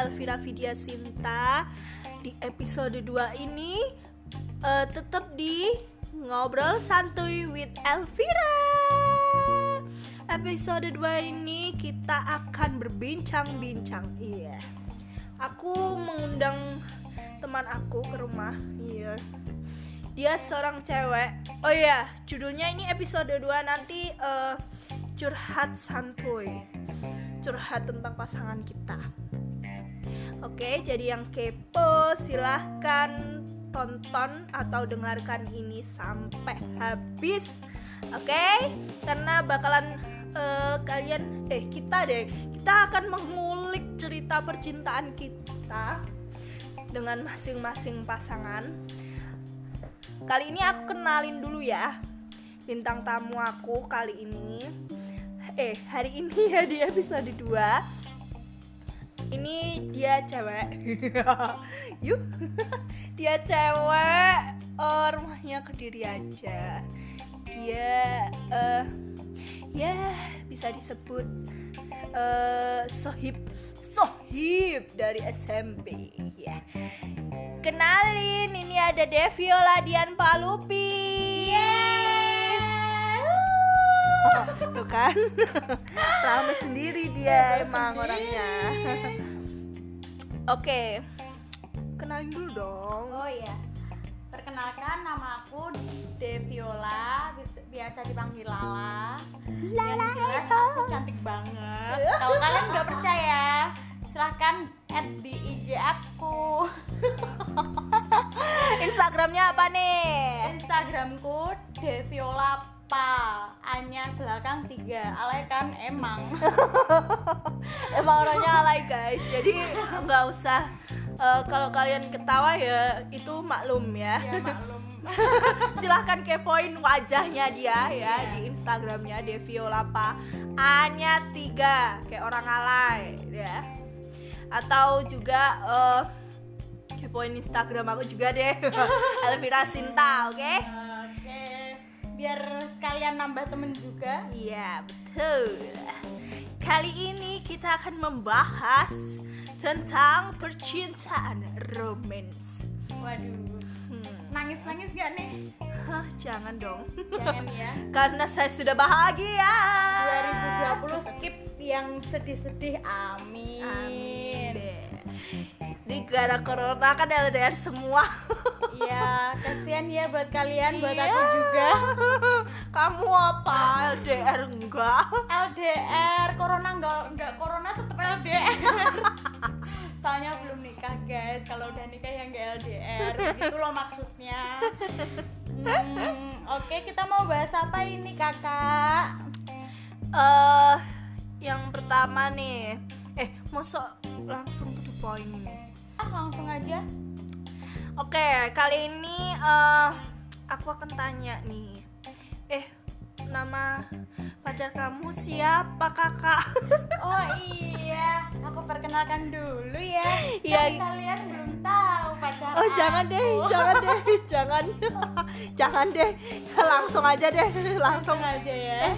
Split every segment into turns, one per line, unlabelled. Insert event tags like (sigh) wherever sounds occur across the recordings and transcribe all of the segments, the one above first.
Elvira Vidya Sinta Di episode 2 ini uh, Tetap di Ngobrol Santuy with Elvira. Episode 2 ini kita akan berbincang-bincang. Iya. Aku mengundang teman aku ke rumah. Iya. Dia seorang cewek. Oh iya, judulnya ini episode 2 nanti uh, curhat santuy. Curhat tentang pasangan kita oke jadi yang kepo silahkan tonton atau dengarkan ini sampai habis. Oke karena bakalan uh, kalian eh kita deh kita akan mengulik cerita percintaan kita dengan masing-masing pasangan. Kali ini aku kenalin dulu ya bintang tamu aku kali ini. Eh hari ini ya di episode 2 ini dia cewek. (laughs) Yuk (laughs) dia cewek oh, rumahnya kediri aja. Dia uh, ya bisa disebut uh, sohib sohib dari SMP ya. Kenalin ini ada Deviola Dian Palupi tuh kan? Rame sendiri dia emang sendiri. orangnya. Oke kenalin dulu dong.
Oh iya perkenalkan nama aku Deviola biasa dipanggil Lala. Lala yang jelas aku cantik banget. Kalau kalian nggak percaya silahkan add di IG aku.
Instagramnya apa nih?
Instagramku Deviola Pa A-nya belakang tiga. Alay kan? Emang. (laughs)
Emang orangnya alay guys. Jadi nggak usah uh, kalau kalian ketawa ya itu maklum ya,
ya maklum. (laughs)
Silahkan kepoin wajahnya dia ya yeah. di Instagramnya Deviola Pa A-nya tiga. Kayak orang alay ya. Atau juga uh, kepoin Instagram aku juga deh. (laughs) Elvira Sinta oke? Okay?
Biar sekalian nambah temen juga.
Iya betul. Kali ini kita akan membahas tentang percintaan romans
waduh. Hmm. nangis nangis gak nih?
Hah, jangan dong.
Jangan ya. (laughs)
Karena saya sudah bahagia.
2020 skip yang sedih-sedih amin.
Amin deh ini gara corona kan LDR semua
Iya, kasihan ya buat kalian, buat iya. aku juga.
Kamu apa LDR enggak?
LDR, corona enggak enggak corona tetap LDR. Soalnya belum nikah, guys. Kalau udah nikah ya enggak LDR. Gitu loh maksudnya. Hmm, oke, okay, kita mau bahas apa ini, Kakak?
Eh, uh, yang pertama nih. Eh, masuk langsung to the point nih
ah langsung aja.
Oke kali ini uh, aku akan tanya nih. Eh nama pacar kamu siapa kakak? (laughs)
Oh iya. Aku perkenalkan dulu ya. Iya. Kalian belum tahu pacar
oh jangan deh jangan deh jangan. (laughs) Jangan deh. Langsung aja deh langsung,
langsung aja ya.
Eh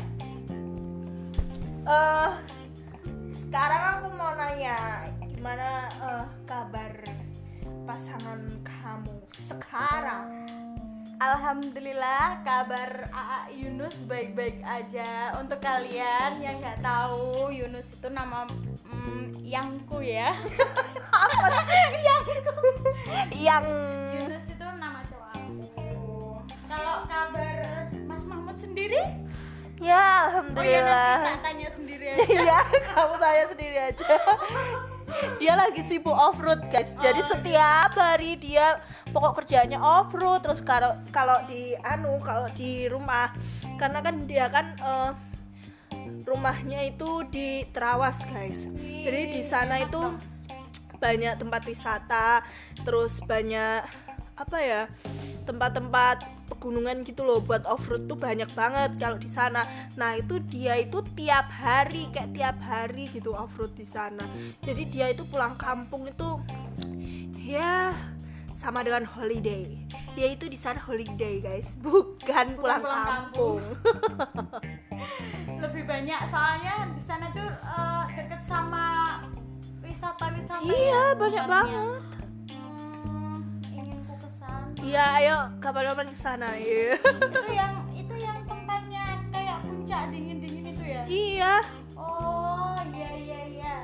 uh, sekarang aku mau nanya gimana uh, kabar pasangan kamu sekarang?
Alhamdulillah kabar AA Yunus baik-baik aja. Untuk kalian yang nggak tahu Yunus itu nama mm, yangku ya.
Apa sih? (laughs) yangku. Yang
Yunus itu nama cowok aku. Kalau kabar Mas Mahmud sendiri?
Ya alhamdulillah. Oh ya
nanti tanya sendiri aja. (laughs)
Iya kamu tanya sendiri aja (laughs) dia lagi sibuk off road guys. Jadi oh, setiap hari dia pokok kerjanya off road terus kalau kalau di anu kalau di rumah. Karena kan dia kan uh, rumahnya itu di Terawas guys. Jadi di sana itu banyak tempat wisata. Terus banyak apa ya tempat-tempat pegunungan gitu loh buat off road tuh banyak banget kalau di sana. Nah itu dia itu tiap hari kayak tiap hari gitu off road di sana. Jadi dia itu pulang kampung itu ya sama dengan holiday. Dia itu di sana holiday guys, bukan pulang, pulang kampung. kampung. (laughs)
Lebih banyak soalnya di sana tuh uh, deket sama wisata-wisata
iya
ya,
banyak banget iya ayo kapan-kapan ke sana ya
itu yang itu yang tempatnya kayak puncak dingin-dingin itu ya?
iya.
Oh, iya iya iya.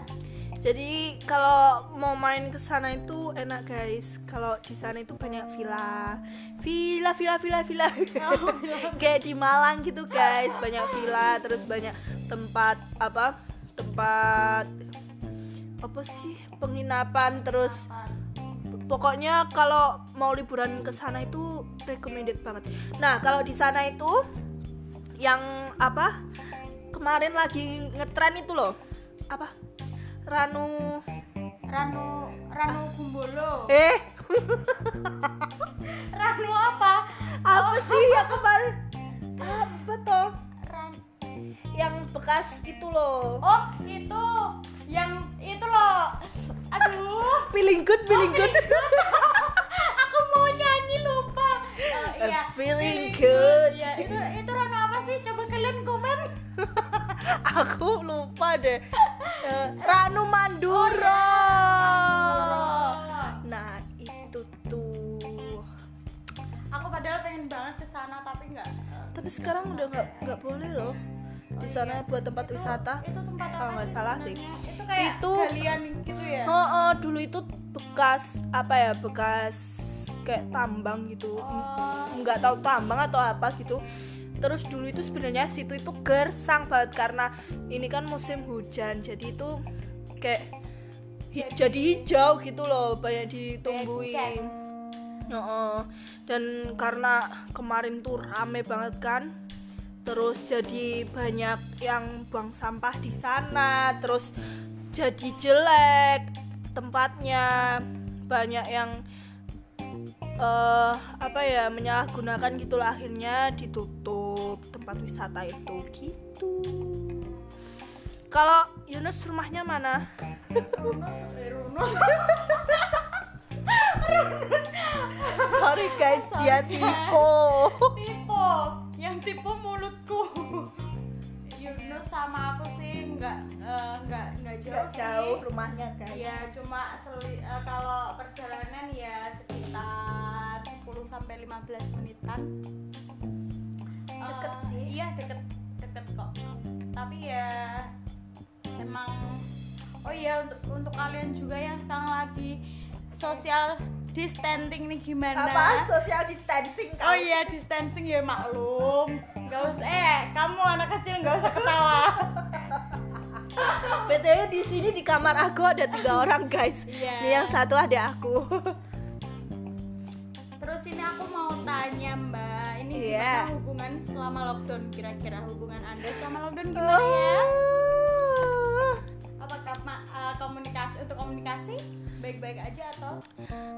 jadi kalau mau main ke sana itu enak guys. Kalau di sana itu banyak villa. Villa villa villa villa.
Oh, (laughs)
kayak di Malang gitu guys. Banyak villa terus banyak tempat apa tempat apa sih penginapan terus pokoknya kalau mau liburan ke sana itu recommended banget. Nah kalau di sana itu yang apa? Kemarin lagi ngetren itu loh. Apa? Ranu
Ranu Ranu Gumbolo.
eh? (laughs)
Ranu apa?
apa sih yang kemarin? Apa toh?
Ran
yang bekas itu loh.
Oh, itu. Yang itu loh. Aduh,
feeling good feeling good
aku mau nyanyi lupa. Oh, iya.
feeling good.
Ya, itu itu Ranu apa sih? Coba kalian komen. (laughs)
aku lupa deh Eh, Ranu Manduro nah itu tuh
Aku padahal pengen banget ke sana tapi nggak.
tapi sekarang udah nggak nggak boleh loh di sana buat tempat wisata
Itu tempat
Kalau nggak salah sih.
Itu kayak
Itu-
galian gitu ya.
oh, oh, dulu itu bekas apa ya bekas kayak tambang gitu
Oh.
nggak tahu tambang atau apa gitu terus dulu itu sebenarnya situ itu gersang banget karena ini kan musim hujan jadi itu kayak hi- jadi hijau gitu loh banyak ditumbuhin. Heeh. dan karena kemarin tuh rame banget kan terus jadi banyak yang buang sampah di sana terus jadi jelek tempatnya. Banyak yang eh apa ya menyalahgunakan gitu lah akhirnya ditutup tempat wisata itu. Gitu. Kalau Yunus rumahnya mana?
Runus, eh, Runus.
sorry guys dia tipe
tipe (laughs) yang tipe mulutku Yunus sama aku sih nggak eh, nggak nggak jauh,
jauh
sih.
rumahnya guys.
Ya cuma seli- eh, kalau perjalanan ya sekitar 10 sampai 15 menitan.
Deket sih.
iya deket deket kok. Tapi ya emang oh iya untuk untuk kalian juga yang sekarang lagi social distancing nih gimana
apa social distancing
Oh iya distancing ya maklum. Gak usah eh kamu anak kecil nggak usah ketawa. (laughs)
btw di sini di kamar aku ada tiga orang guys
Iya.
ini yang satu ada aku (laughs)
Terus ini aku mau tanya Mbak, ini
Iya.
gimana hubungan selama lockdown kira-kira hubungan Anda selama lockdown gimana ya? Eh, komunikasi untuk komunikasi baik-baik aja atau?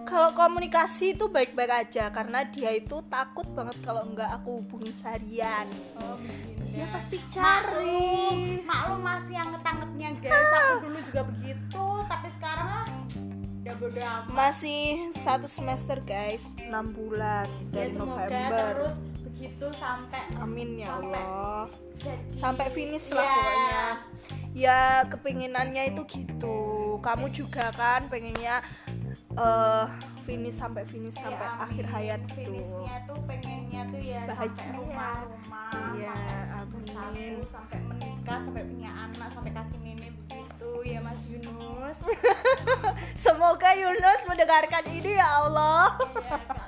Kalau komunikasi itu baik-baik aja karena dia itu takut banget kalau nggak aku hubungin seharian.
Oh.
Dia pasti cari.
maklum masih yang ngetang-ngetnya guys. Aku dulu juga begitu, tapi sekarang ah.
Masih satu semester guys, 6 bulan
ya
dari
semoga
November.
terus begitu sampai
Amin ya
sampai
Allah.
jadi
Sampai finish lah
Ya.
pokoknya. Ya kepinginannya itu gitu. Kamu juga kan pengennya eh finish sampai finish
Ya,
sampai
amin.
akhir hayat tuh.
finishnya tuh pengennya tuh ya sampai
Bahagia.
rumah-rumah
Iya,
sampai
amin.
bersatu sampai menikah sampai punya anak sampai kaki nenek begitu ya Mas Yunus (laughs)
Semoga Yunus mendengarkan ini ya Allah.
Iya, kalau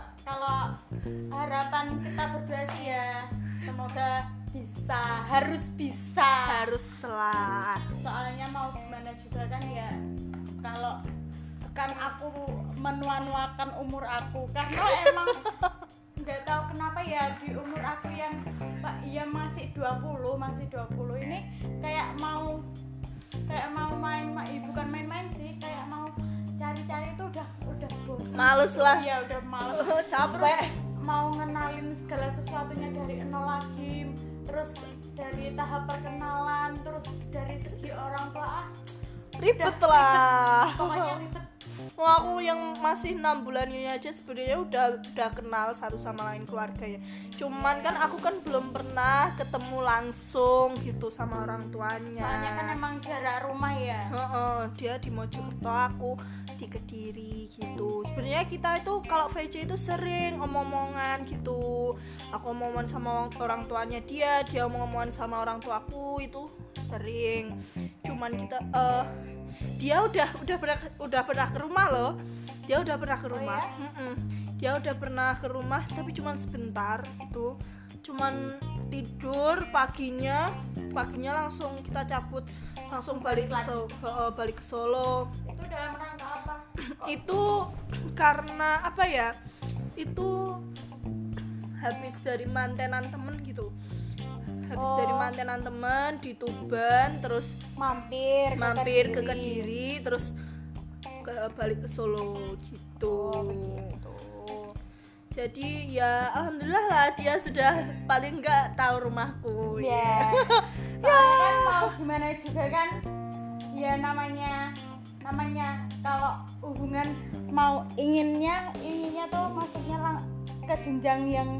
harapan kita berdua sih ya. Semoga bisa harus bisa.
Harus lah.
soalnya mau gimana juga kan ya kalau bukan aku menua-nuakan umur aku. Karena emang (laughs) nggak tahu kenapa ya di umur aku yang pak ya masih 20 masih 20 ini kayak mau kayak mau main ma- ih, bukan main-main sih kayak mau cari-cari itu udah udah bosan
Males lah.
iya udah males. (laughs)
Capek.
mau ngenalin segala sesuatunya dari nol lagi terus dari tahap perkenalan terus dari segi orang tua ah
Ribet lah.
pokoknya ribet.
Wah, aku yang masih enam bulan ini aja sebenarnya udah udah kenal satu sama lain keluarganya. Cuman kan aku kan belum pernah ketemu langsung gitu sama orang tuanya.
Soalnya kan emang jarak rumah ya.
Heeh, dia di Mojokerto aku di Kediri gitu. Sebenarnya kita itu kalau VC itu sering omong-omongan gitu. Aku omongan sama orang tuanya dia dia omong-omongan sama orang tuaku itu sering. Cuman kita eh dia udah udah pernah udah pernah ke rumah loh. Dia udah pernah ke rumah. Mm-mm. dia udah pernah ke rumah tapi cuman sebentar itu cuman tidur paginya paginya langsung kita cabut langsung balik ke Solo, eh, balik ke Solo.
Itu dalam rangka apa
itu karena apa ya? Itu habis dari mantenan temen gitu. Habis
Oh.
dari mantenan temen di Tuban terus
mampir
mampir ke Kediri. Terus ke balik ke Solo gitu.
Oh begitu.
Jadi ya alhamdulillah lah dia sudah paling nggak tahu rumahku.
Ya (laughs) soalnya kan mau gimana juga kan? Ya namanya namanya. Kalau hubungan mau inginnya inginnya tuh maksudnya lang- ke jenjang yang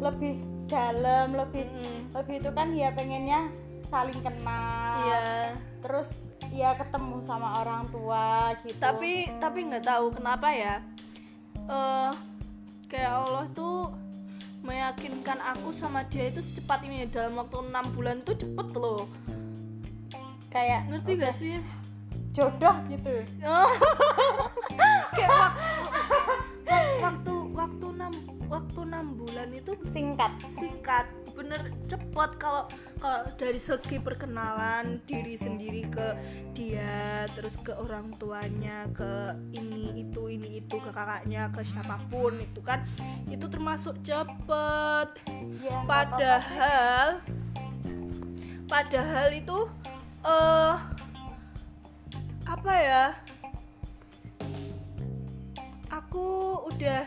lebih dalam lebih
Mm-mm.
lebih itu kan ya pengennya saling kenal.
Iya.
Terus ya ketemu sama orang tua gitu.
Tapi tapi nggak tahu kenapa ya eh kayak Allah tuh meyakinkan aku sama dia itu secepat ini. Dalam waktu enam bulan tuh cepet loh.
Kayak
ngerti gak sih
jodoh gitu
Oh. kayak waktu waktu waktu enam waktu enam bulan itu
singkat
singkat bener cepet kalau kalau dari segi perkenalan diri sendiri ke dia terus ke orang tuanya ke ini itu ini itu ke kakaknya ke siapa pun itu kan itu termasuk cepet
ya nggak apa-apa sih.
padahal padahal itu eh apa ya? Aku udah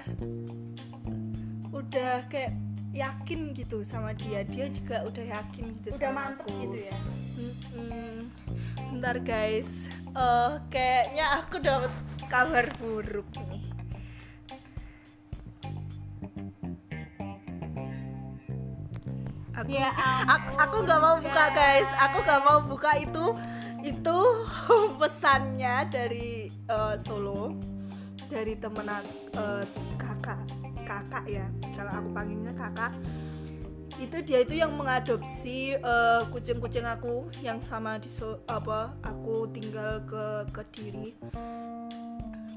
udah kayak yakin gitu sama dia. Dia juga udah yakin gitu
udah
sama
mantep
aku.
gitu ya?
Mm-mm. bentar guys. Eh kayaknya aku dapat kabar buruk nih aku
ya
aku aku nggak mau buka guys. Aku nggak mau buka itu itu (laughs) pesannya dari eh, Solo. Dari temen eh, kakak kakak ya. Kalau aku panggilnya kakak. Itu dia itu yang mengadopsi eh, kucing-kucing aku yang sama di So- apa aku tinggal ke kediri.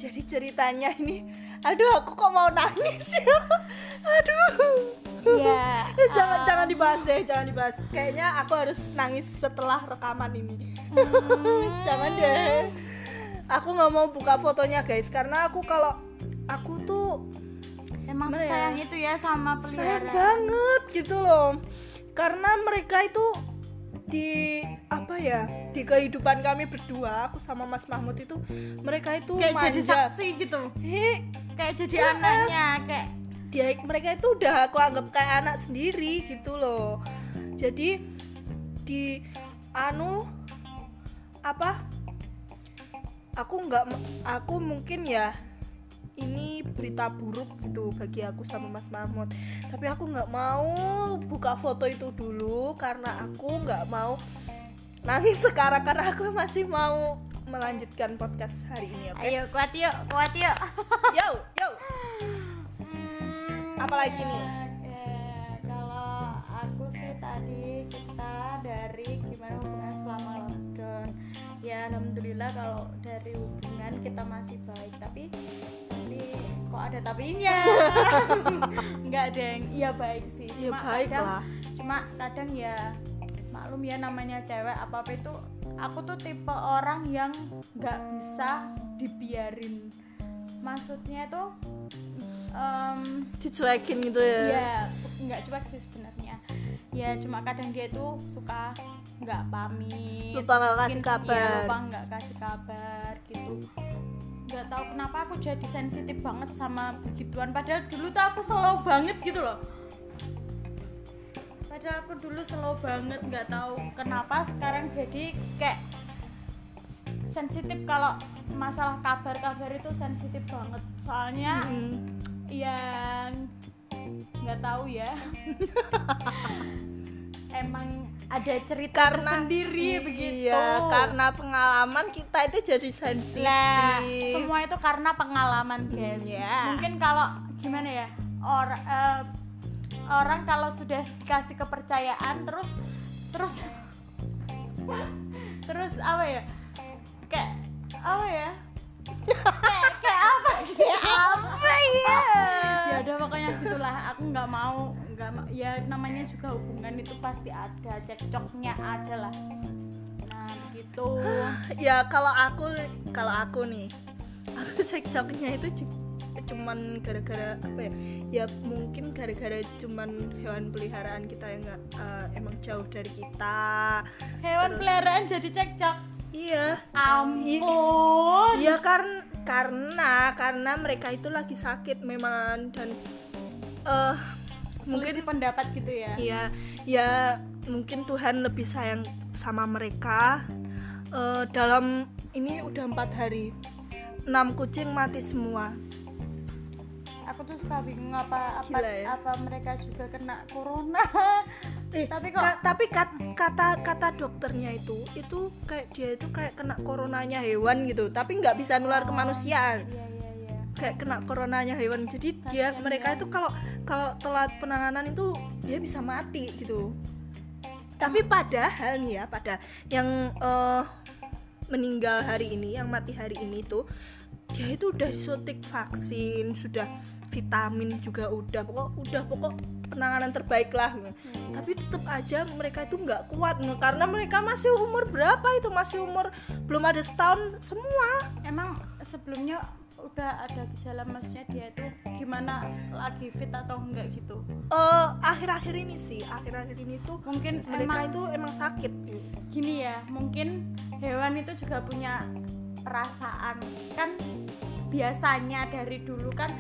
Jadi ceritanya ini aduh aku kok mau nangis ya? (laughs) Aduh
ya (laughs)
Eh, jangan jangan dibahas deh jangan dibahas. Kayaknya aku harus nangis setelah rekaman ini. (laughs) Jangan deh. Aku nggak mau buka fotonya guys karena aku kalau aku tuh
emang
ya?
sayang itu ya sama
sayang
peliharaan
banget gitu loh. Karena mereka itu di apa ya di kehidupan kami berdua aku sama Mas Mahmud itu mereka itu
kayak jadi
manja.
saksi gitu.
Hei,
kayak jadi
Iya.
anaknya kayak
dia mereka itu udah aku anggap kayak anak sendiri gitu loh. Jadi di anu apa aku nggak aku mungkin ya ini berita buruk gitu bagi aku sama Mas Mahmud. Tapi aku nggak mau buka foto itu dulu karena aku nggak mau nangis sekarang karena aku masih mau melanjutkan podcast hari ini oke?
Ayo kuat yuk kuat yuk. Hmm,
Apalagi nih?
kalau aku sih tadi kita dari gimana hubungan selama lockdown. Ya alhamdulillah kalau dari hubungan kita masih baik. Tapi tapi kok ada tapinya? (laughs) Nggak ada yang iya baik sih.
Ya
Cuma
baik
kadang-
lah.
cuma kadang ya maklum ya namanya cewek apa apa itu aku tuh tipe orang yang nggak bisa dibiarin. Maksudnya tuh em,
dicuekin gitu ya?
Ya nggak cuek sih sebenarnya. Ya cuma kadang dia tuh suka nggak pamit.
Lupa nggak kasih
Mungkin,
kabar.
ya, lupa nggak kasih kabar gitu. Nggak tahu kenapa aku jadi sensitif banget sama begituan. Padahal dulu tuh aku slow banget gitu loh. Padahal aku dulu slow banget nggak tahu kenapa sekarang jadi kayak sensitif. Kalau masalah kabar-kabar itu sensitif banget. Soalnya
Mm.
Yang nggak tahu ya (laughs) emang ada cerita sendiri begitu
iya karena pengalaman kita itu jadi sensitif
Lah, semua itu karena pengalaman, guys.
Iya.
Mungkin kalau gimana ya? Orang orang kalau sudah dikasih kepercayaan terus terus (laughs) terus apa ya? Kayak apa ya? Kayak kayak apa?
ya apa ya
ya udah pokoknya gitulah. Aku nggak mau nggak ma- ya namanya juga hubungan itu pasti ada cekcoknya ada lah. Nah gitu.
Ya kalau aku kalau aku nih aku cekcoknya itu cu- cuman gara-gara apa ya? Ya mungkin gara-gara cuman hewan peliharaan kita yang nggak eh, emang jauh dari kita.
Hewan
Terus-
peliharaan jadi cekcok
iya
ampun
Iya karena karena karena mereka itu lagi sakit memang dan eh mungkin
selisih pendapat gitu ya
Iya, ya mungkin Tuhan lebih sayang sama mereka. Eh, dalam ini udah empat hari, enam kucing mati semua.
Aku tuh suka bingung apa apa
Gila ya.
apa mereka juga kena corona (laughs)
Eh,
tapi kok
ka- tapi kat- kata kata dokternya itu itu kayak dia itu kayak kena coronanya hewan gitu, tapi nggak bisa nular ke manusia.
iya iya iya
Kayak kena coronanya hewan. Jadi dia
Kasian
mereka
ya.
itu kalau kalau telat penanganan itu dia bisa mati gitu. Tapi padahal nih ya, pada yang eh, meninggal hari ini, yang mati hari ini tuh dia itu udah disuntik vaksin, sudah vitamin juga udah pokok udah pokok penanganan terbaik lah. Tapi tetap aja mereka itu nggak kuat karena mereka masih umur berapa itu masih umur belum ada setahun semua.
emang sebelumnya udah ada gejala maksudnya dia itu gimana lagi fit atau enggak gitu
Eh, akhir-akhir ini sih, akhir-akhir ini tuh
mungkin
mereka
emang
itu emang sakit.
gini ya mungkin hewan itu juga punya perasaan. Kan biasanya dari dulu kan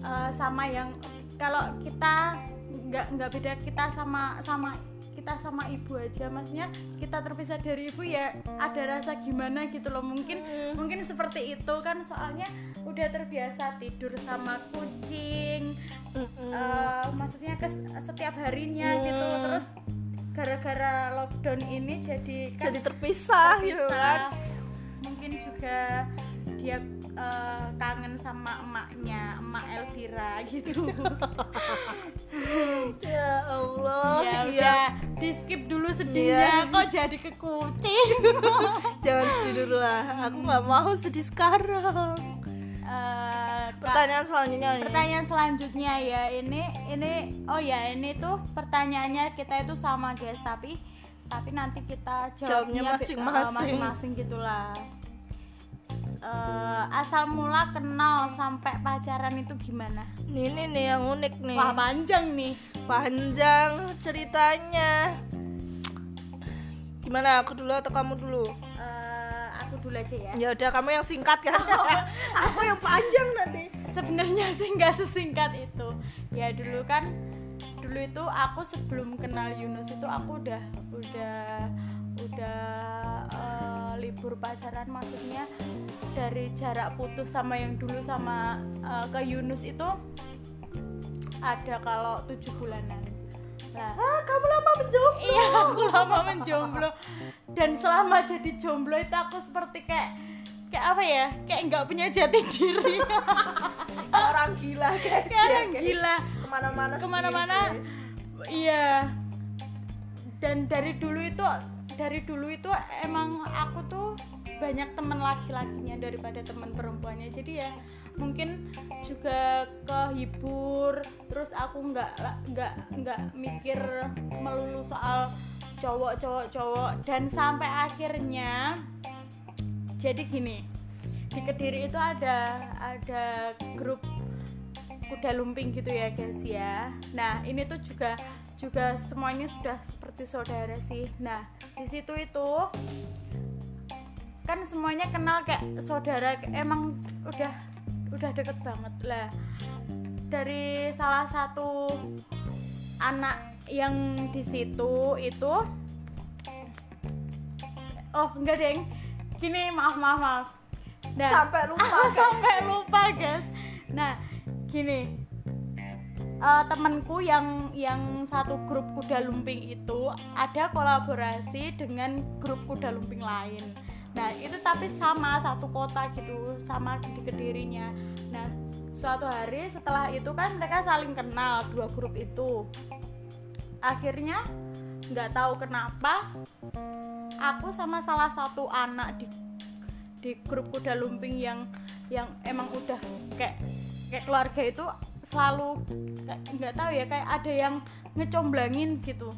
eh, sama yang kalau kita nggak nggak beda kita sama sama kita sama ibu aja. Maksudnya kita terpisah dari ibu ya ada rasa gimana gitu loh. Mungkin mungkin seperti itu kan. Soalnya udah terbiasa tidur sama kucing eh, maksudnya ke setiap harinya
Hmm.
gitu. Terus gara-gara lockdown ini jadi kan
jadi terpisah, gitu
terpisah.
kan.
Mungkin juga dia eh, kangen sama emaknya emak Elvira gitu (laughs)
Ya Allah,
ya udah di skip dulu sedihnya
Iya.
kok jadi ke kucing (laughs)
Jangan sedih dulu lah. Aku nggak mau sedih sekarang.
Kak,
Pertanyaan selanjutnya nih.
pertanyaan selanjutnya ya ini ini oh ya ini tuh pertanyaannya kita itu sama guys tapi tapi nanti kita
Jawabnya masing-masing.
eh, masing-masing gitulah Eh, asal mula kenal sampai pacaran itu gimana
Nih, ini nih yang unik nih.
wah panjang nih
Panjang ceritanya. Gimana? Aku dulu atau kamu dulu?
Eh, aku dulu aja ya
Ya udah kamu yang singkat kan. (laughs) aku yang panjang nanti.
sebenarnya sih nggak sesingkat itu ya dulu kan dulu itu aku sebelum kenal Yunus itu aku udah udah udah libur pacaran maksudnya dari jarak putus sama yang dulu sama eh, ke Yunus itu ada kalau tujuh bulanan nah
Ah, kamu lama menjomblo.
iya aku lama menjomblo dan selama jadi jomblo itu aku seperti kayak kayak apa ya kayak nggak punya jati diri (laughs)
Kayak orang gila
kayak
Ya,
orang
kayak
gila
Ke
mana-mana.
Ke mana-mana.
iya dan dari dulu itu dari dulu itu emang aku tuh banyak teman laki-lakinya daripada teman perempuannya. Jadi ya mungkin juga kehibur terus aku nggak nggak nggak mikir melulu soal cowok cowok cowok. Dan sampai akhirnya jadi gini di kediri itu ada ada grup kuda lumping gitu ya guys ya. Nah ini tuh juga juga semuanya sudah seperti saudara sih. Nah di situ itu kan semuanya kenal kayak saudara emang udah udah deket banget. Lah dari salah satu anak yang di situ itu oh enggak deng. Gini maaf maaf maaf. Nah
sampai lupa (laughs)
aku
guys.
sampai lupa guys. Nah gini eh, temanku yang yang satu grup kuda lumping itu ada kolaborasi dengan grup kuda lumping lain. Nah itu tapi sama satu kota gitu sama di kedirinya. Nah suatu hari setelah itu kan mereka saling kenal dua grup itu. Akhirnya nggak tahu kenapa aku sama salah satu anak di di grup kuda lumping yang yang emang udah kayak kayak keluarga itu selalu nggak tahu ya kayak ada yang ngecomblangin gitu.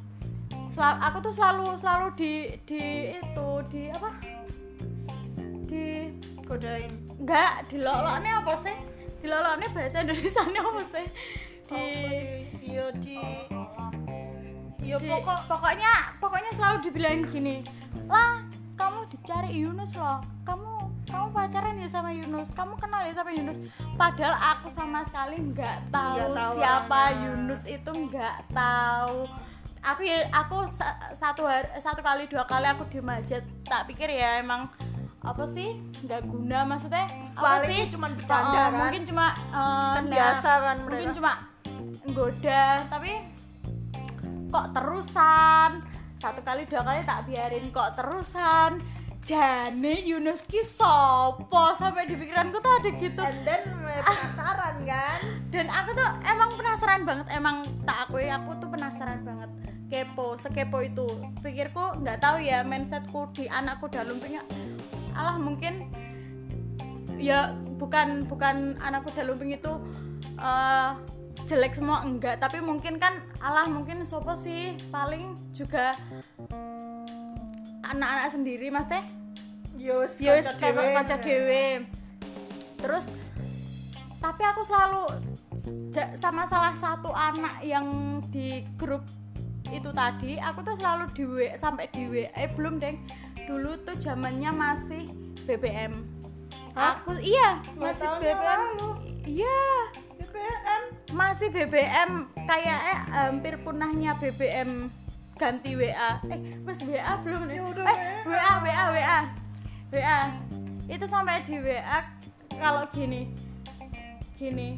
Sel- aku tuh selalu selalu di di itu di apa? Di
godain.
Nggak di loloknya apa sih? Di loloknya bahasa Indonesia apa sih? Di
iya di iya
di-
pokok
pokoknya pokoknya selalu dibilangin gini lah kamu dicari Yunus loh. Kamu kamu pacaran ya sama Yunus? Kamu kenal ya sama Yunus? Padahal aku sama sekali nggak tahu,
Nggak tahu
siapa
orangnya.
Yunus itu nggak tahu. Aku aku sa- satu hari satu kali dua kali aku diem aja. Tak pikir ya emang apa sih? Nggak guna maksudnya apa
Paling
sih?
cuman bercanda,
Oh,
kan?
mungkin cuma eh,
kan
nah,
biasa kan
mungkin
mereka
cuma goda tapi kok terusan satu kali dua kali tak biarin kok terusan. Jane Yunus ki sopo? Sampai di pikiranku tuh ada gitu.
And then eh, penasaran kan?
Dan aku tuh emang penasaran banget emang tak akui aku tuh penasaran banget. Kepo sekepo itu. Pikirku nggak tahu ya mindsetku di anakku dan lumpingnya alah mungkin ya bukan bukan anakku dan lumping itu eh, jelek semua enggak. Tapi mungkin kan alah mungkin sopo sih paling juga anak-anak sendiri mas teh. Kayak
dhewe.
kaca dewe. terus tapi aku selalu sama salah satu anak yang di grup itu tadi aku tuh selalu di W sampai di W eh belum deng. Dulu tuh zamannya masih BBM
Hah?
aku iya masih BBM
lalu.
iya
BBM
masih BBM kayak eh, hampir punahnya BBM ganti WA eh mas WA belum nih?
Ya udah,
eh WA WA WA WA itu sampai di WA kalau gini. Gini.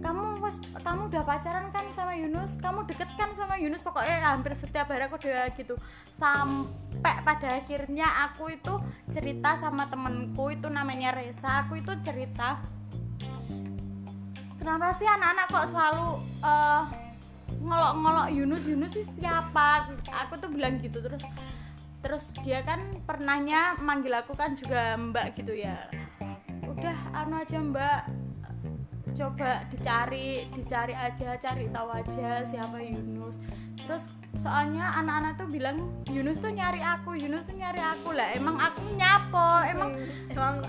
Kamu mas kamu udah pacaran kan sama Yunus? Kamu deket kan sama Yunus? Pokoknya hampir setiap hari aku udah gitu. Sampai pada akhirnya aku itu cerita sama temenku itu namanya Reza. Aku itu cerita kenapa sih anak-anak kok selalu eh, ngelok-ngelok Yunus? Yunus sih siapa? Aku tuh bilang gitu terus terus dia kan pernahnya manggil aku kan juga mbak gitu ya. Udah anu aja mbak. Coba dicari dicari aja cari tahu aja siapa Yunus. Terus soalnya anak-anak tuh bilang Yunus tuh nyari aku Yunus tuh nyari aku. Lah emang aku nyapo? Emang
emang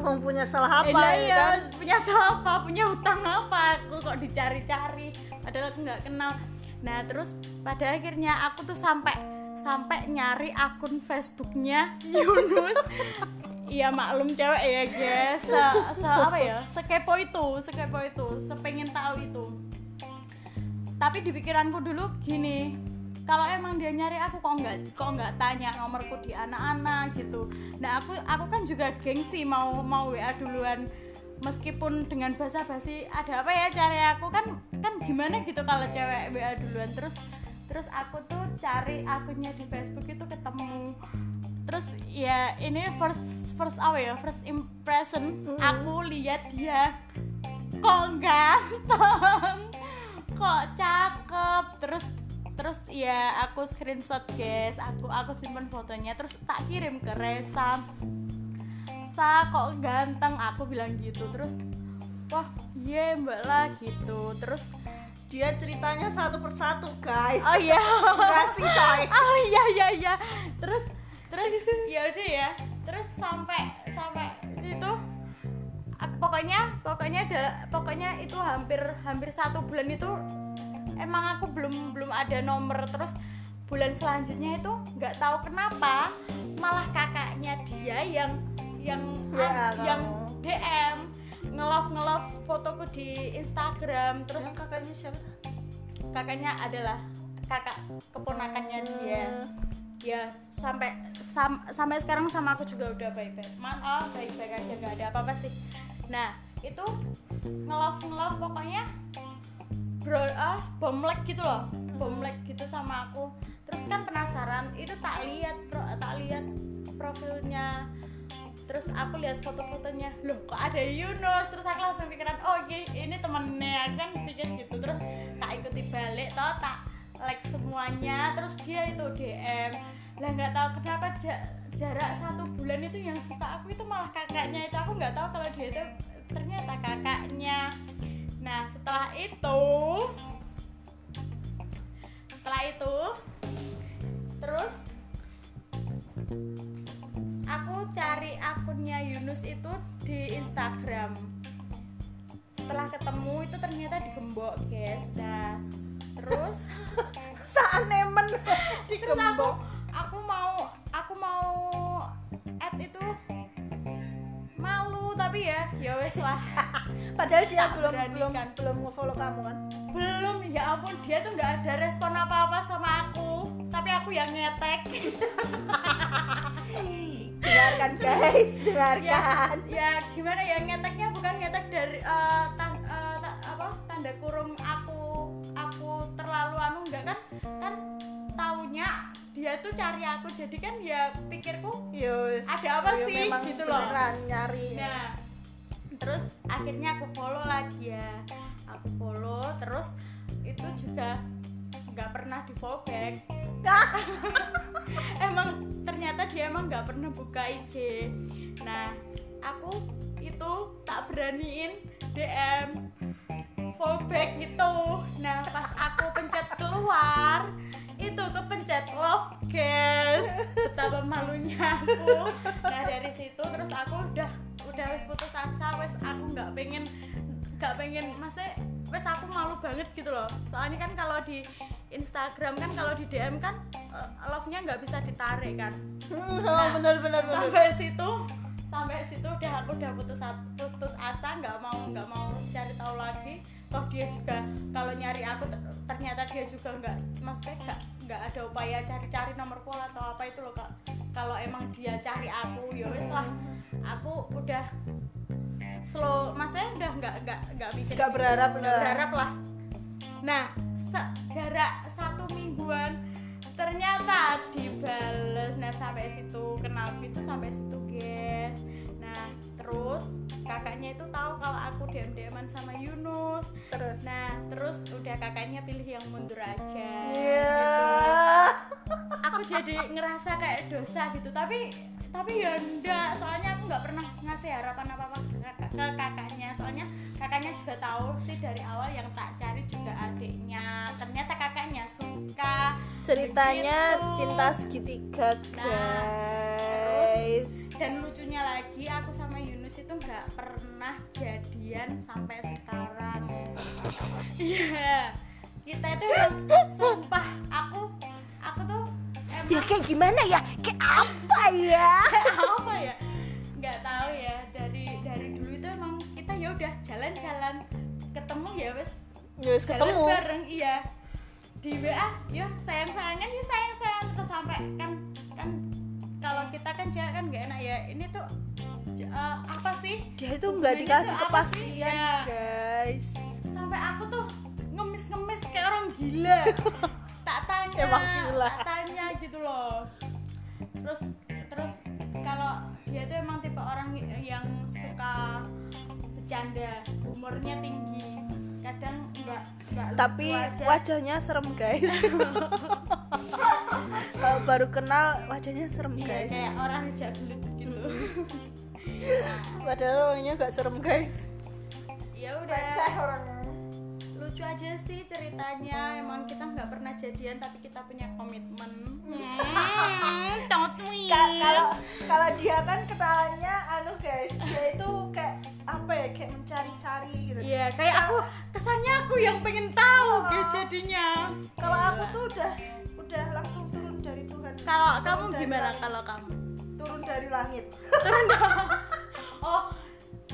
emang punya salah apa
Eh,
ya
iya,
kan?
punya salah apa punya hutang apa? Aku kok dicari-cari padahal aku nggak kenal. Nah terus pada akhirnya aku tuh sampai sampai nyari akun Facebooknya (laughs) Yunus. Iya maklum cewek ya guys. Se, se apa ya? Sekepo itu sekepo itu sepengen tahu itu. Tapi di pikiranku dulu gini kalau emang dia nyari aku kok nggak kok nggak tanya nomorku di anak-anak gitu. Nah aku aku kan juga gengsi mau mau wa duluan. Meskipun dengan basa-basi ada apa ya cari aku? Kan kan gimana gitu kalau cewek wa duluan? Terus terus aku tuh cari akunnya di Facebook itu ketemu. Terus ya ini first first apa ya? First impression aku lihat dia. Kok ganteng? (laughs) Kok cakep? Terus terus ya aku screenshot guys. Aku aku simpen fotonya terus tak kirim ke Resa sa kok ganteng? Aku bilang gitu. Terus wah iya mbak lah gitu. Terus
dia ceritanya satu persatu guys.
Oh iya.
Enggak sih coy? (laughs)
Oh iya iya iya. Terus terus (laughs) ya udah ya. Terus sampai sampai situ pokoknya pokoknya ada pokoknya itu hampir hampir satu bulan itu emang aku belum belum ada nomor. Terus bulan selanjutnya itu nggak tahu kenapa malah kakaknya dia yang yang
Ya,
yang
kamu.
DM ngelove ngelove fotoku di Instagram. Terus
yang kakaknya siapa?
kakaknya adalah kakak keponakannya dia.
Hmm.
ya sampai sam- sampai sekarang sama aku juga udah baik-baik. Maaf baik-baik aja gak ada apa-apa sih. Nah itu ngelove ngelove pokoknya bro ah bomlek gitu loh. Bomlek gitu sama aku. Terus kan penasaran itu tak lihat bro tak lihat profilnya. Terus aku lihat foto-fotonya. Loh kok ada Yunus? Terus aku langsung pikiran oh ini temennya. Kan pikir gitu. Terus tak ikuti balik toh tak like semuanya. Terus dia itu DM lah nggak tahu kenapa ja- jarak satu bulan itu yang suka aku itu malah kakaknya itu. Aku nggak tahu kalau dia itu ternyata kakaknya nah setelah itu setelah itu terus aku cari akunnya Yunus itu di Instagram. Setelah ketemu itu ternyata digembok guys. Nah terus (laughs)
Sanemen (laughs)
terus aku aku mau aku mau add itu malu tapi ya ya wes lah
Padahal dia
Tak
belum belum
beranikan.
belum nge-follow kamu kan.
belum ya ampun dia tuh nggak ada respon apa apa sama aku tapi aku yang ngetek (laughs)
Dengarkan guys, (laughs)
ya
dengarkan.
ya gimana ya ngeteknya bukan ngetek dari eh, tan- eh, ta- apa tanda kurung aku aku terlalu anu enggak kan kan taunya dia tuh cari aku jadi kan ya pikirku
Yus.
Ada apa
Yo,
sih? Gitu loh.
nyari.
Nah, terus akhirnya aku follow lah dia. Aku follow, terus itu juga nggak pernah di follow back. (laughs) emang ternyata dia emang nggak pernah buka IG. Nah, aku itu tak beraniin DM follow back itu. Nah, pas aku pencet keluar, itu kepencet love guys betapa malunya aku nah dari situ terus aku udah udah wes putus asa wes aku nggak pengen nggak pengen maksudnya wes aku malu banget gitu loh. Soalnya kan kalau di Instagram kan kalau di DM kan eh, love-nya nggak bisa ditarik kan. (laughs)
Oh, bener bener bener.
sampai situ sampai situ udah aku udah putus putus asa nggak mau nggak mau cari tahu lagi. Toh dia juga kalau nyari aku ter- ternyata dia juga nggak maksudnya nggak nggak ada upaya cari-cari nomor call atau apa itu loh kak. Kalau emang dia cari aku ya wes lah aku udah slow maksudnya udah nggak nggak nggak bikin
Nggak berharap,
nggak
lah.
berharap lah. Nah jarak satu mingguan ternyata dibales. Nah sampai situ kenal itu sampai situ guys. Nah terus kakaknya itu tahu kalau aku dm dman sama Yunus.
Terus.
nah terus udah kakaknya pilih yang mundur aja.
Iya.
aku jadi ngerasa kayak dosa gitu. Tapi tapi ya enggak soalnya aku nggak pernah ngasih harapan apa apa ke, kakak- ke kakaknya soalnya kakaknya juga tahu sih dari awal yang tak cari juga adiknya ternyata kakaknya suka
Ceritanya
Begitu.
cinta segitiga,
Nah,
guys.
dan lucunya lagi aku sama Yunus itu nggak pernah jadian sampai sekarang iya kita itu sumpah aku aku tuh
Ya kayak gimana ya? Kayak apa ya?
apa ya nggak tahu ya dari dari dulu itu emang kita ya udah jalan-jalan ketemu ya wes jalan
ketemu.
bareng iya di WA yo sayang sayangan yo sayang sayang terus sampai kan kan kalau kita kan cewek kan nggak enak ya ini tuh eh, apa sih
Dia itu nggak dikasih kepastian?
Ya.
guys.
sampai aku tuh ngemis-ngemis kayak orang gila (laughs) tak tanya
Emang gila.
tak tanya gitu loh terus terus kalau dia tuh emang tipe orang yang suka bercanda humornya tinggi kadang enggak enggak
Tapi
aja.
wajahnya serem, guys. (laughs) Kalau baru kenal wajahnya serem,
iya
guys.
kayak orang rejak belut gitu (laughs)
Padahal orangnya gak serem, guys.
ya udah
orangnya.
Lucu aja sih ceritanya emang kita nggak pernah jadian tapi kita punya komitmen hmm, (laughs)
kalau kalau dia kan kenalannya anu guys dia itu kayak apa ya kayak mencari-cari gitu
Iya, kayak aku kesannya aku yang pengen tahu guys jadinya.
kalau aku tuh udah udah langsung turun dari Tuhan
Kalau
Turun
kamu
dari
gimana kalau kamu?
turun dari langit (laughs)
Oh,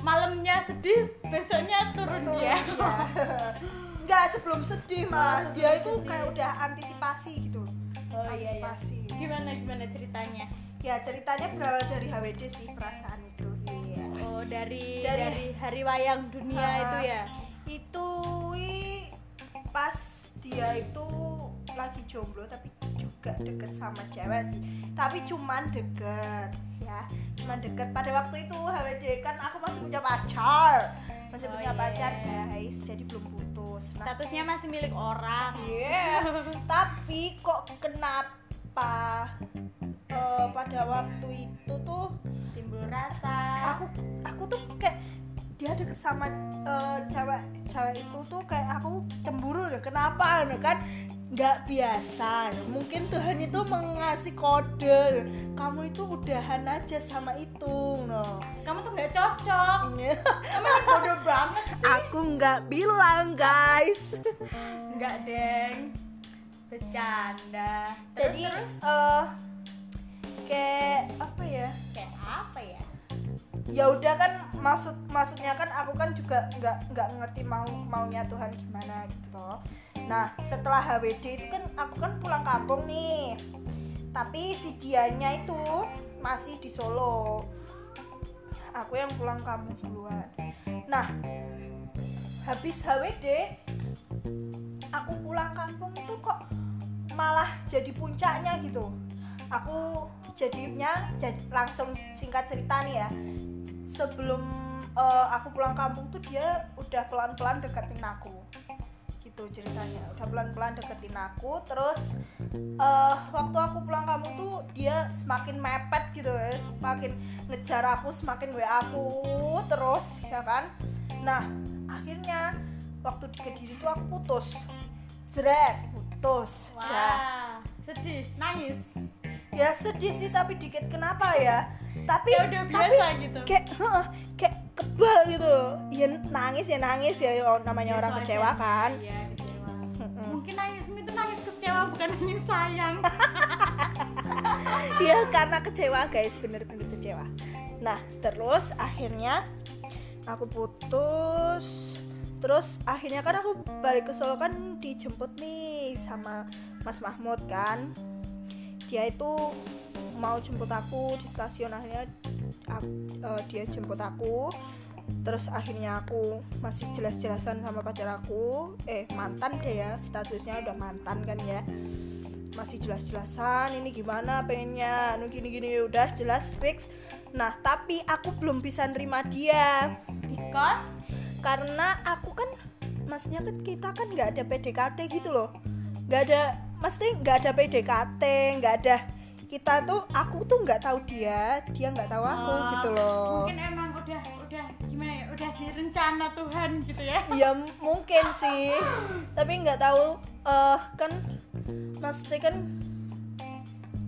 malamnya sedih, besoknya turun
Turun
dia.
dia. (laughs) Enggak sebelum sedih malah
sebelum
dia itu
sedih.
kayak udah antisipasi gitu
Oh iya, iya.
antisipasi
Gimana gimana ceritanya?
ya ceritanya berawal dari HWD sih perasaan itu iya
Oh dari
Dari-
dari, hari wayang dunia
Ha.
itu ya.
itu pas dia itu lagi jomblo tapi juga deket sama cewek sih tapi cuman deket ya cuman deket pada waktu itu HWD kan aku masih punya pacar masih
Oh,
punya
iya.
pacar guys jadi belum putus nah
Statusnya masih milik orang.
Iya, (laughs) tapi kok kenapa eh, pada waktu itu tuh
Timbul rasa.
aku aku tuh kayak dia deket sama eh, cewek cewek itu tuh kayak aku cemburu deh kenapa kan nggak biasa mungkin Tuhan itu mengasih kode kamu itu udahan aja sama itu no
Kamu tuh nggak cocok. Kamu kan bodoh banget.
aku nggak bilang guys
Enggak, Deng. Bercanda. Terus,
jadi
terus
eh kayak apa ya
kayak apa ya?
ya udah kan maksud maksudnya kan aku kan juga nggak nggak ngerti mau maunya Tuhan gimana gitu loh nah setelah HWD itu kan aku kan pulang kampung nih. Tapi si dianya itu masih di Solo. Aku yang pulang kampung duluan. Nah habis HWD aku pulang kampung itu kok malah jadi puncaknya gitu. Aku jadinya jadi langsung singkat cerita nih ya. Sebelum eh, aku pulang kampung tuh dia udah pelan-pelan deketin aku gitu ceritanya. Udah pelan-pelan deketin aku terus eh, waktu aku pulang kampung tuh dia semakin mepet gitu ya semakin ngejar aku semakin wa aku terus ya kan? Nah akhirnya waktu di kediri tuh aku putus. Jret putus.
Wah,
ya.
sedih, nangis.
ya sedih sih tapi dikit kenapa ya tapi
Ya udah biasa
tapi
gitu.
kayak heeh, kayak kebal gitu ya nangis ya nangis ya namanya orang
Biasa
kecewa
aja.
kan
Iya, kecewa. Mungkin nangismu itu nangis kecewa bukan nangis sayang. (laughs)
Iya karena kecewa guys bener-bener kecewa nah terus akhirnya aku putus terus akhirnya kan aku balik ke Solo kan dijemput nih sama Mas Mahmud kan dia itu mau jemput aku di stasiun akhirnya ak- eh, dia jemput aku. Terus akhirnya aku masih jelas-jelasan sama pacar aku. Eh mantan deh ya statusnya udah mantan kan ya. Masih jelas-jelasan ini gimana pengennya? Anu gini-gini udah jelas fix. Nah tapi aku belum bisa nerima dia.
Because
karena aku kan maksudnya kan kita kan nggak ada PDKT gitu loh. Nggak ada mesti nggak ada PDKT nggak ada kita tuh aku tuh nggak tahu dia dia nggak tahu aku
Oh,
gitu loh.
mungkin emang udah udah gimana ya udah direncana Tuhan gitu ya.
Iya mungkin sih. Tapi nggak tahu eh kan maksudnya kan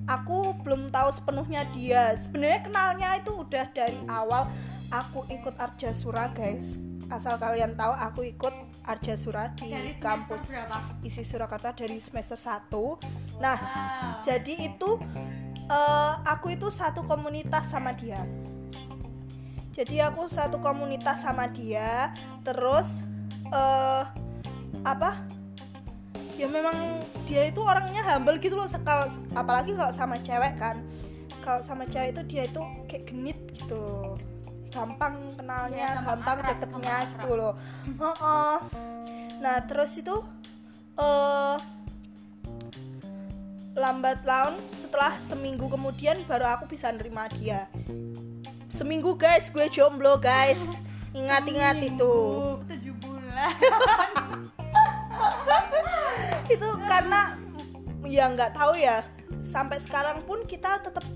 aku belum tahu sepenuhnya dia. Sebenarnya kenalnya itu udah dari awal aku ikut Arjasura guys. Asal kalian tahu aku ikut Arjasura di
dari semester
kampus
berapa?
Isi Surakarta dari semester 1 nah
wow.
jadi itu eh, aku itu satu komunitas sama dia. Jadi aku satu komunitas sama dia terus eh apa? Ya memang dia itu orangnya humble gitu loh sekal apalagi kalau sama cewek kan. Kalau sama cewek itu dia itu kayak genit gitu. Gampang kenalnya
Iya, gampang akrab,
deketnya gitu loh. Heeh. nah terus itu eh lambat laun setelah seminggu kemudian baru aku bisa nerima dia. Seminggu guys gue jomblo guys. Ingat-ingat itu
tujuh bulan. (laughs)
Itu karena ya nggak tahu ya. Sampai sekarang pun kita tetap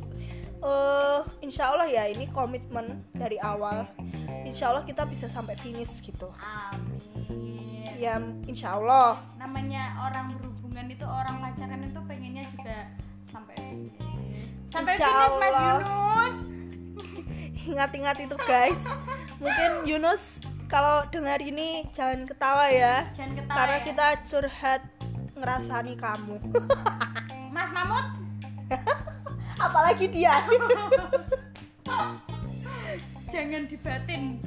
eh insya Allah ya ini komitmen dari awal. Insya Allah kita bisa sampai finish gitu.
Amin
ya insya Allah
namanya orang berhubungan itu orang pacaran itu pengennya juga sampai finish sampai
Insya
finish Mas
Allah.
Yunus. (laughs)
Ingat-ingat itu guys. Mungkin Yunus kalau dengar ini jangan ketawa ya.
Jangan ketawa
karena
ya.
kita curhat ngerasani kamu. (laughs)
Mas Mamut (laughs)
apalagi dia.
Jangan dibatin.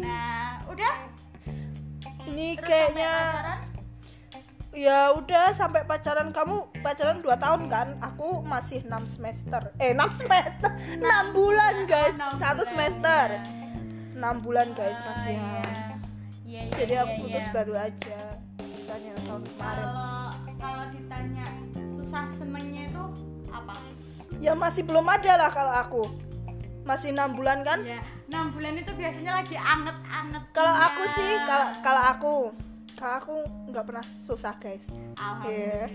Nah udah
ini
terus
kayaknya ya udah sampai pacaran kamu pacaran 2 tahun kan? Aku masih 6 semester. Eh 6 semester. 6 bulan guys. satu semester.
Iya.
6 bulan guys masih. ya
iya. Iya, iya,
jadi
iya,
aku putus
iya.
baru aja ceritanya tahun kemarin.
Kalau kalau ditanya susah senengnya itu apa?
Ya masih belum ada lah kalau aku masih enam bulan kan?
Ya enam bulan itu biasanya lagi anget-anget
kalau aku sih kalau kalau aku kalau aku nggak pernah susah guys.
Alhamdulillah.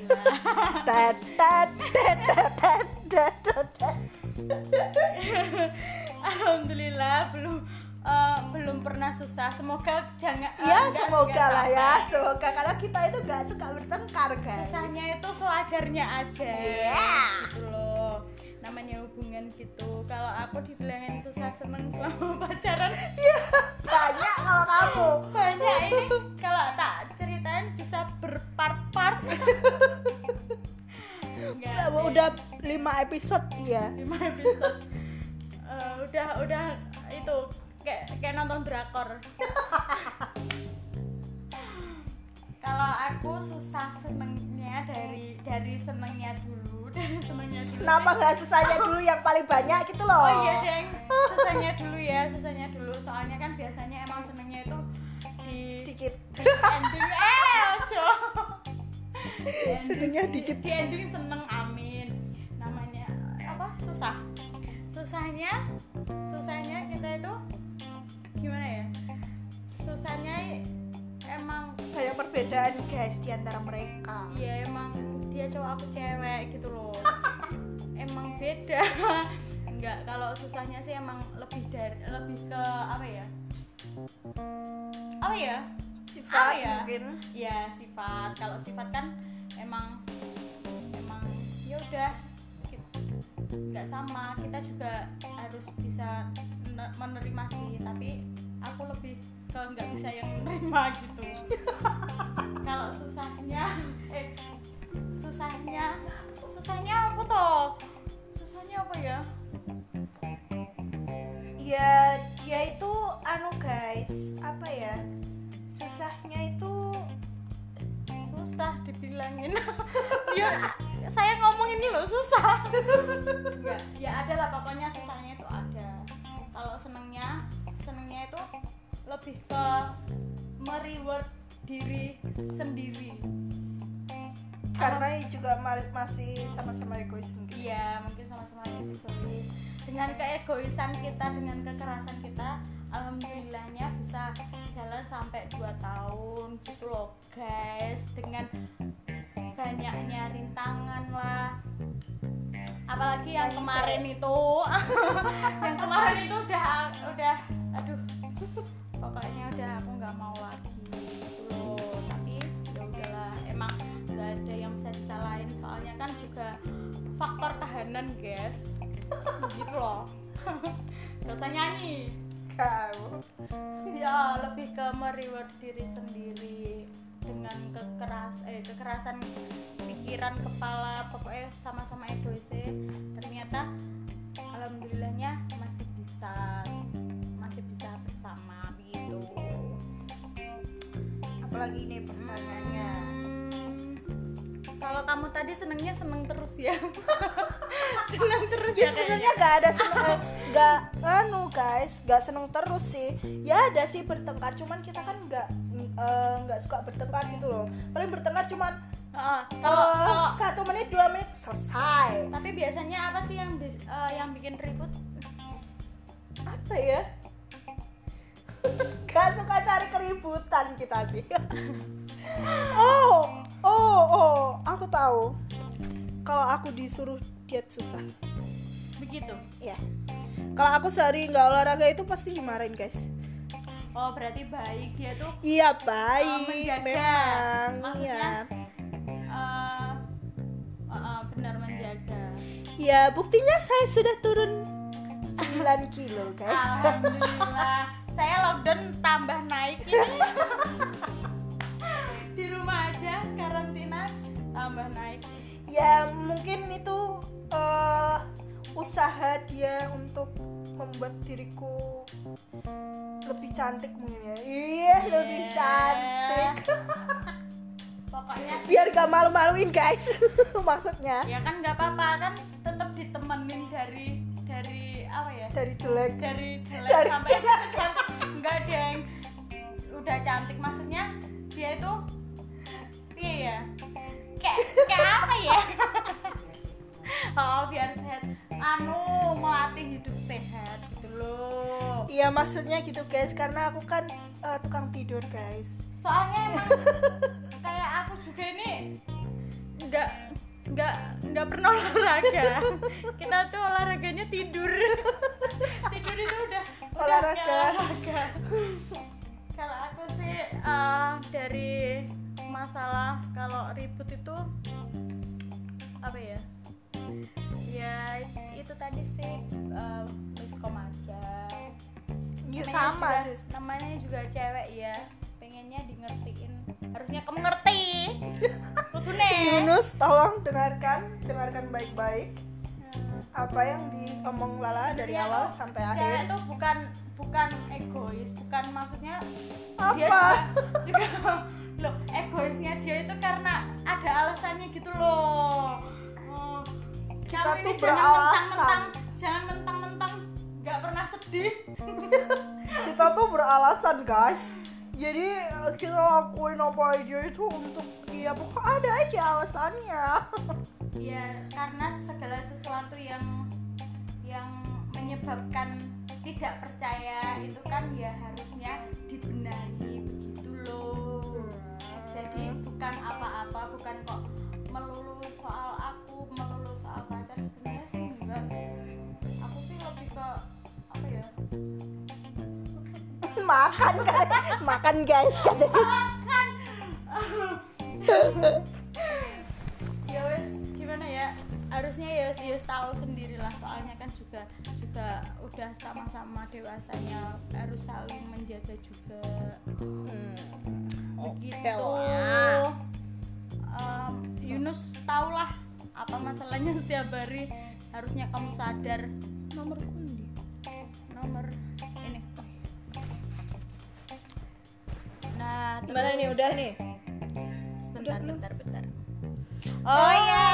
Alhamdulillah belum eh, belum pernah susah. Semoga jangan eh,
ya
enggak-
semoga lah ya. semoga karena kita itu nggak suka bertengkar guys.
Susahnya itu sewajarnya aja.
Iya.
gitu loh namanya hubungan gitu. Kalau aku dibilangin susah seneng selama (laughs) pacaran.
Iya, banyak kalau kamu.
Banyak ini. Kalau tak ceritain bisa berpart-part (laughs) Enggak
udah, lima episode dia.
Lima episode. Eh, udah udah itu kayak kayak nonton drakor. (laughs) Kalau aku susah senengnya dari dari senengnya dulu
kenapa nggak susahnya dulu yang paling banyak gitu loh?
Oh iya deng. Susahnya dulu ya susahnya dulu. Soalnya kan biasanya emang senengnya itu di
dikit.
di ending. Eh ojo
Senengnya
di-
dikit.
di ending seneng amin. Namanya apa? Susah. Susahnya susahnya kita itu gimana ya? Susahnya emang
banyak perbedaan guys di antara mereka.
Ya emang dia cowok aku cewek gitu loh. (laughs) Emang beda. Enggak kalau susahnya sih emang lebih dari lebih ke apa ya? Apa ya?
Sifat
Ah, ya.
mungkin.
Ya sifat. Kalau sifat kan emang emang ya udah nggak sama. Kita juga harus bisa ne- menerima sih. Tapi aku lebih ke nggak bisa yang menerima gitu. (laughs) Kalau susahnya eh susahnya susahnya apa toh? Susahnya apa ya?
Ya dia itu anu guys apa ya? Susahnya itu
susah dibilangin. (laughs) Ya saya ngomong ini loh susah. (laughs) Ya ya ada lah pokoknya susahnya itu ada. Kalau senengnya senengnya itu lebih ke mereward diri sendiri
karena juga ma- masih sama-sama egois mungkin.
Iya mungkin sama-sama egois. Dengan keegoisan kita dengan kekerasan kita alhamdulillahnya bisa jalan sampai 2 tahun gitu loh guys. Dengan banyaknya rintangan lah. Apalagi yang kemarin itu. (laughs) Yang kemarin itu udah udah kan juga faktor kahanan guys. Gitu loh. (laughs) Gak usah nyanyi.
Kau
ya lebih ke mereward diri sendiri dengan kekeras eh kekerasan pikiran kepala pokoknya sama-sama egois ternyata alhamdulillahnya masih bisa masih bisa bersama begitu
apalagi ini pertanyaannya.
Hmm, kalau kamu tadi senengnya seneng terus ya. (laughs) Seneng terus
ya
ya
sebenarnya nggak ada seneng eh, nggak anu guys nggak seneng terus sih. Ya ada sih bertengkar cuman kita kan nggak eh, nggak suka bertengkar gitu loh. Paling bertengkar cuman
kalau
eh,
kalau
satu menit dua menit selesai.
Tapi biasanya apa sih yang yang bikin ribut?
Apa ya? (laughs) Gak suka cari keributan kita sih. (laughs) Oh oh oh aku tahu. Kalau aku disuruh diet susah.
Begitu?
Ya kalau aku sehari nggak olahraga itu pasti dimarahin guys.
Oh berarti baik dia tuh
iya baik
menjaga.
memang
Maksudnya,
iya.
eh eh, eh, benar menjaga.
Ya buktinya saya sudah turun 9 kilo guys.
Alhamdulillah. Saya lockdown tambah naik ini (laughs) tambah naik.
Ya mungkin itu eh, usaha dia untuk membuat diriku lebih cantik mungkin ya. Iya lebih
Yeah.
cantik. (laughs)
Pokoknya
biar gak malu-maluin guys (laughs) maksudnya.
Ya kan nggak apa-apa kan tetap ditemenin dari dari apa ya?
Dari jelek.
Dari jelek
Dari
sampai cantik enggak yang udah cantik maksudnya dia itu iya ya kayak kayak apa ya? (laughs) Oh biar sehat. Anu melatih hidup sehat gitu loh.
Iya maksudnya gitu guys. Karena aku kan eh, tukang tidur guys.
Soalnya (laughs) emang kayak aku juga ini nggak nggak nggak pernah olahraga. (laughs) Kita tuh olahraganya tidur. Tidur itu udah
Olahraga.
kalau aku sih eh, dari masalah kalau ribut itu apa ya? Ya itu tadi sih eh, miskom aja
ya sama
juga-
sih.
namanya juga cewek ya pengennya di ngertiin harusnya kamu ngerti. (laughs)
Yunus tolong dengarkan dengarkan baik-baik
Hmm.
apa yang diomong Lala dari
Sebenarnya
awal
tuh
sampai
cewek
akhir.
tuh bukan bukan egois bukan maksudnya dia
Apa?
juga juga loh egoisnya dia itu karena ada alasannya gitu loh. Oh,
Kita
kamu ini jangan mentang-mentang jangan mentang-mentang nggak pernah sedih. (laughs)
Kita tuh beralasan guys. Jadi eh, kita lakuin apa aja itu untuk dia pokoknya ada aja alasannya. (laughs)
Ya karena segala sesuatu yang yang menyebabkan tidak percaya itu kan ya harusnya dibenahi bukan apa-apa bukan kok melulu soal aku melulu soal pacar. Sebenarnya sih enggak sih. Aku sih lebih ke apa ya? (laughs)
Makan guys (laughs) makan guys katanya
makan. Ya wes gimana ya? Harusnya ya wes ya tahu sendirilah. Soalnya kan juga juga udah sama-sama dewasanya harus saling menjaga juga begitu
lah.
Em, Yunus tahulah apa masalahnya setiap hari harusnya kamu sadar.
Nomor kundi
nomor ini. Nah
gimana ini udah nih?
Sebentar
belum?
bentar bentar.
Oh
iya.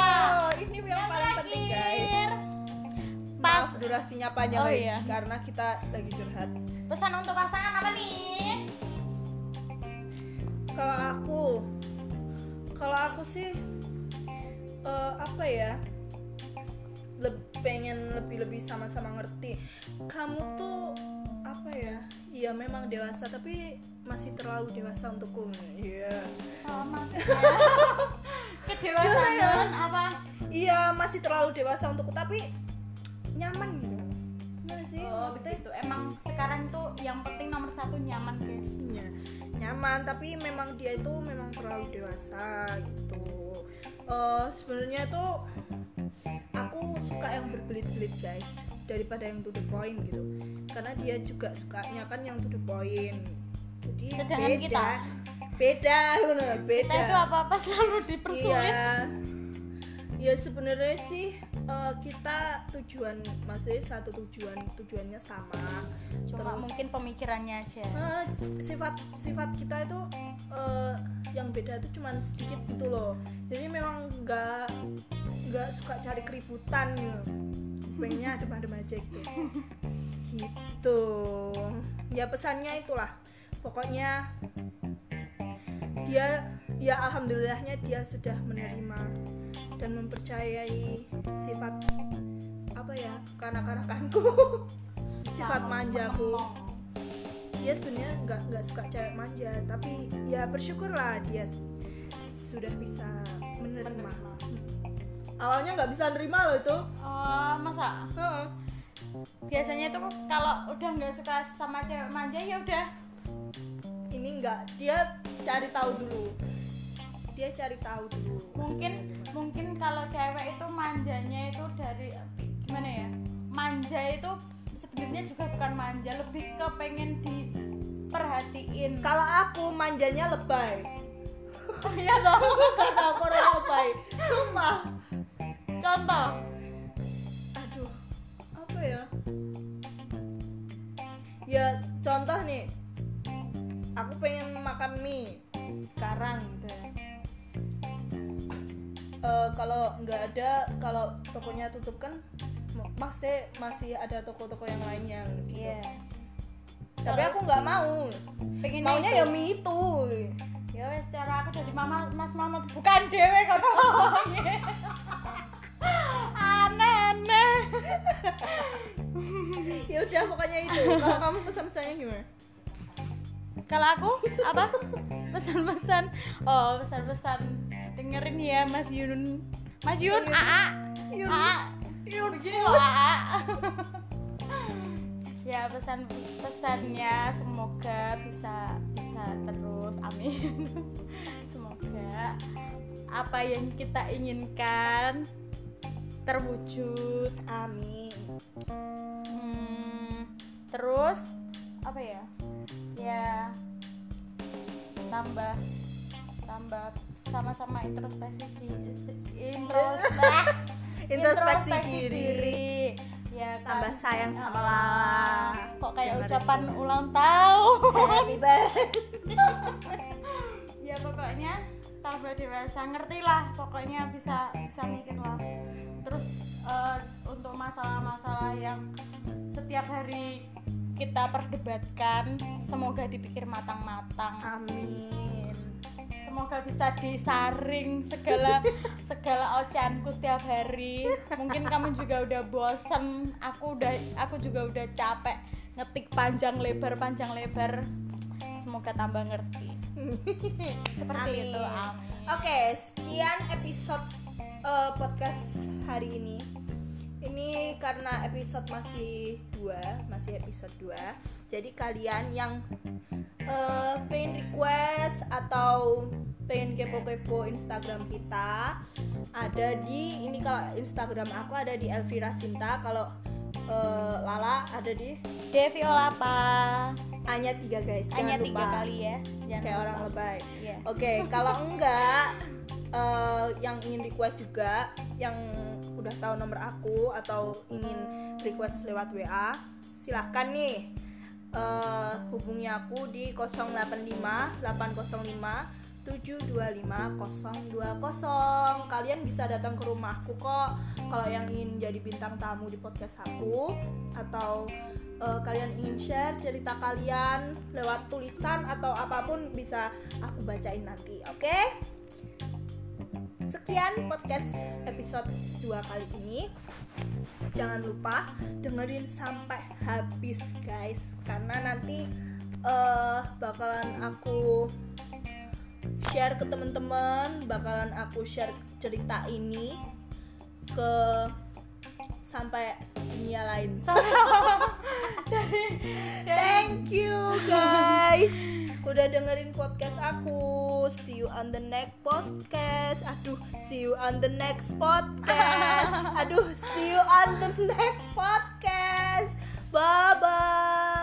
ini yang
yang
paling penting guys. Pas durasinya panjang
Oh,
guys.
iya.
karena kita lagi curhat.
Pesan untuk pasangan apa nih
kalau aku kalau aku sih eh, apa ya leb- pengen lebih lebih sama-sama ngerti. Kamu tuh apa ya ya memang dewasa tapi masih terlalu dewasa untukku. Iya.
Oh, maksudnya? (laughs) Kedewasaan apa?
Iya masih terlalu dewasa untukku tapi nyaman gitu. Sih?
Oh
maksudnya
begitu. Emang sekarang tuh yang penting nomor satu nyaman guys.
Iya, nyaman tapi memang dia itu memang terlalu dewasa gitu Eh, sebenarnya tuh aku suka yang berbelit-belit guys daripada yang to the point gitu karena dia juga sukanya kan yang to the point jadi
Sedangkan
beda.
kita?
beda beda
kita itu apa apa selalu dipersulit
Iya. Ya sebenarnya sih eh, kita tujuan maksudnya satu tujuan tujuannya sama.
cuma
Terus,
mungkin pemikirannya aja
eh, sifat sifat kita itu eh, yang beda itu cuman sedikit gitu loh. Jadi memang nggak nggak suka cari keributan gitu. Pengennya adem-adem aja gitu. gitu. Ya pesannya itulah. Pokoknya dia ya alhamdulillahnya dia sudah menerima dan mempercayai sifat apa ya kanak-kanakanku. Sifat manjaku. Dia sebenarnya nggak nggak suka cewek manja tapi ya bersyukurlah dia sudah bisa menerima.
Menerima.
awalnya nggak bisa nerima loh itu.
Oh masa? Biasanya itu kalau udah nggak suka sama cewek manja ya udah.
Ini nggak dia cari tahu dulu dia cari tahu dulu.
Mungkin mungkin kalau cewek itu manjanya itu dari gimana ya manja itu sebenarnya juga bukan manja lebih ke pengen diperhatiin.
Kalau aku manjanya lebay. (laughs)
Iya toh.
Kata aku orang lebay. Sumpah.
Contoh.
Aduh apa ya? Ya contoh nih. Aku pengen makan mie sekarang gitu ya eh, kalau nggak ada kalau tokonya tutup kan maksudnya masih ada toko-toko yang lainnya gitu.
Iya.
tapi aku nggak mau.
Pengen
maunya
itu.
ya mie itu
ya wes cara aku jadi mama mas mama bukan dewe kok aneh aneh. (laughs)
Ya udah pokoknya itu. Kalau kamu pesan-pesannya gimana?
Kalau aku apa? Pesan-pesan. Oh pesan-pesan dengerin ya Mas Yun Mas Yun AA
Yun.
AA Yun. Begini loh AA (laughs) ya pesan pesannya semoga bisa bisa terus. Amin. (laughs) Semoga apa yang kita inginkan terwujud.
Amin.
Hmm, terus apa ya? Ya tambah tambah sama-sama introspeksi di (laughs) introspeksi
Introspeksi diri.
Ya
tambah
kan?
sayang sama Lala
Kok kayak
Jangan
ucapan ulang tahun. (laughs) (laughs) ya pokoknya tambah dewasa ngerti lah pokoknya bisa bisa mikir lah. Terus eh, untuk masalah-masalah yang setiap hari kita perdebatkan semoga dipikir matang-matang.
Amin
semoga bisa disaring segala (laughs) segala ocehanku setiap hari mungkin kamu juga udah bosen aku udah aku juga udah capek ngetik panjang lebar panjang lebar semoga tambah ngerti (laughs) seperti
Amin.
itu amin
Oke, sekian episode eh, podcast hari ini. Ini karena episode masih dua, masih episode 2 Jadi kalian yang eh, pengen request atau pengen kepo-kepo Instagram kita ada di ini kalau Instagram aku ada di Elvira Sinta kalau eh, Lala ada di?
Devi Olapa.
Hanya tiga guys jangan
hanya tiga
lupa.
kali ya jangan
kayak
lupa.
orang lebay.
Iya.
Oke, kalau enggak eh, yang ingin request juga yang udah tahu nomor aku atau ingin request lewat WA, silahkan nih eh, hubungi aku di 085 805 725 020. Kalian bisa datang ke rumahku kok. Kalau yang ingin jadi bintang tamu di podcast aku atau eh, kalian ingin share cerita kalian lewat tulisan atau apa pun bisa aku bacain nanti. Oke? Sekian podcast episode 2 kali ini. Jangan lupa dengerin sampai habis guys karena nanti eh bakalan aku share ke teman-teman, bakalan aku share cerita ini ke sampai dunia lain. (laughs) Thank you guys. Udah dengerin podcast aku. See you on the next podcast. Aduh, see you on the next podcast. (laughs) Aduh, see you on the next podcast. Bye bye.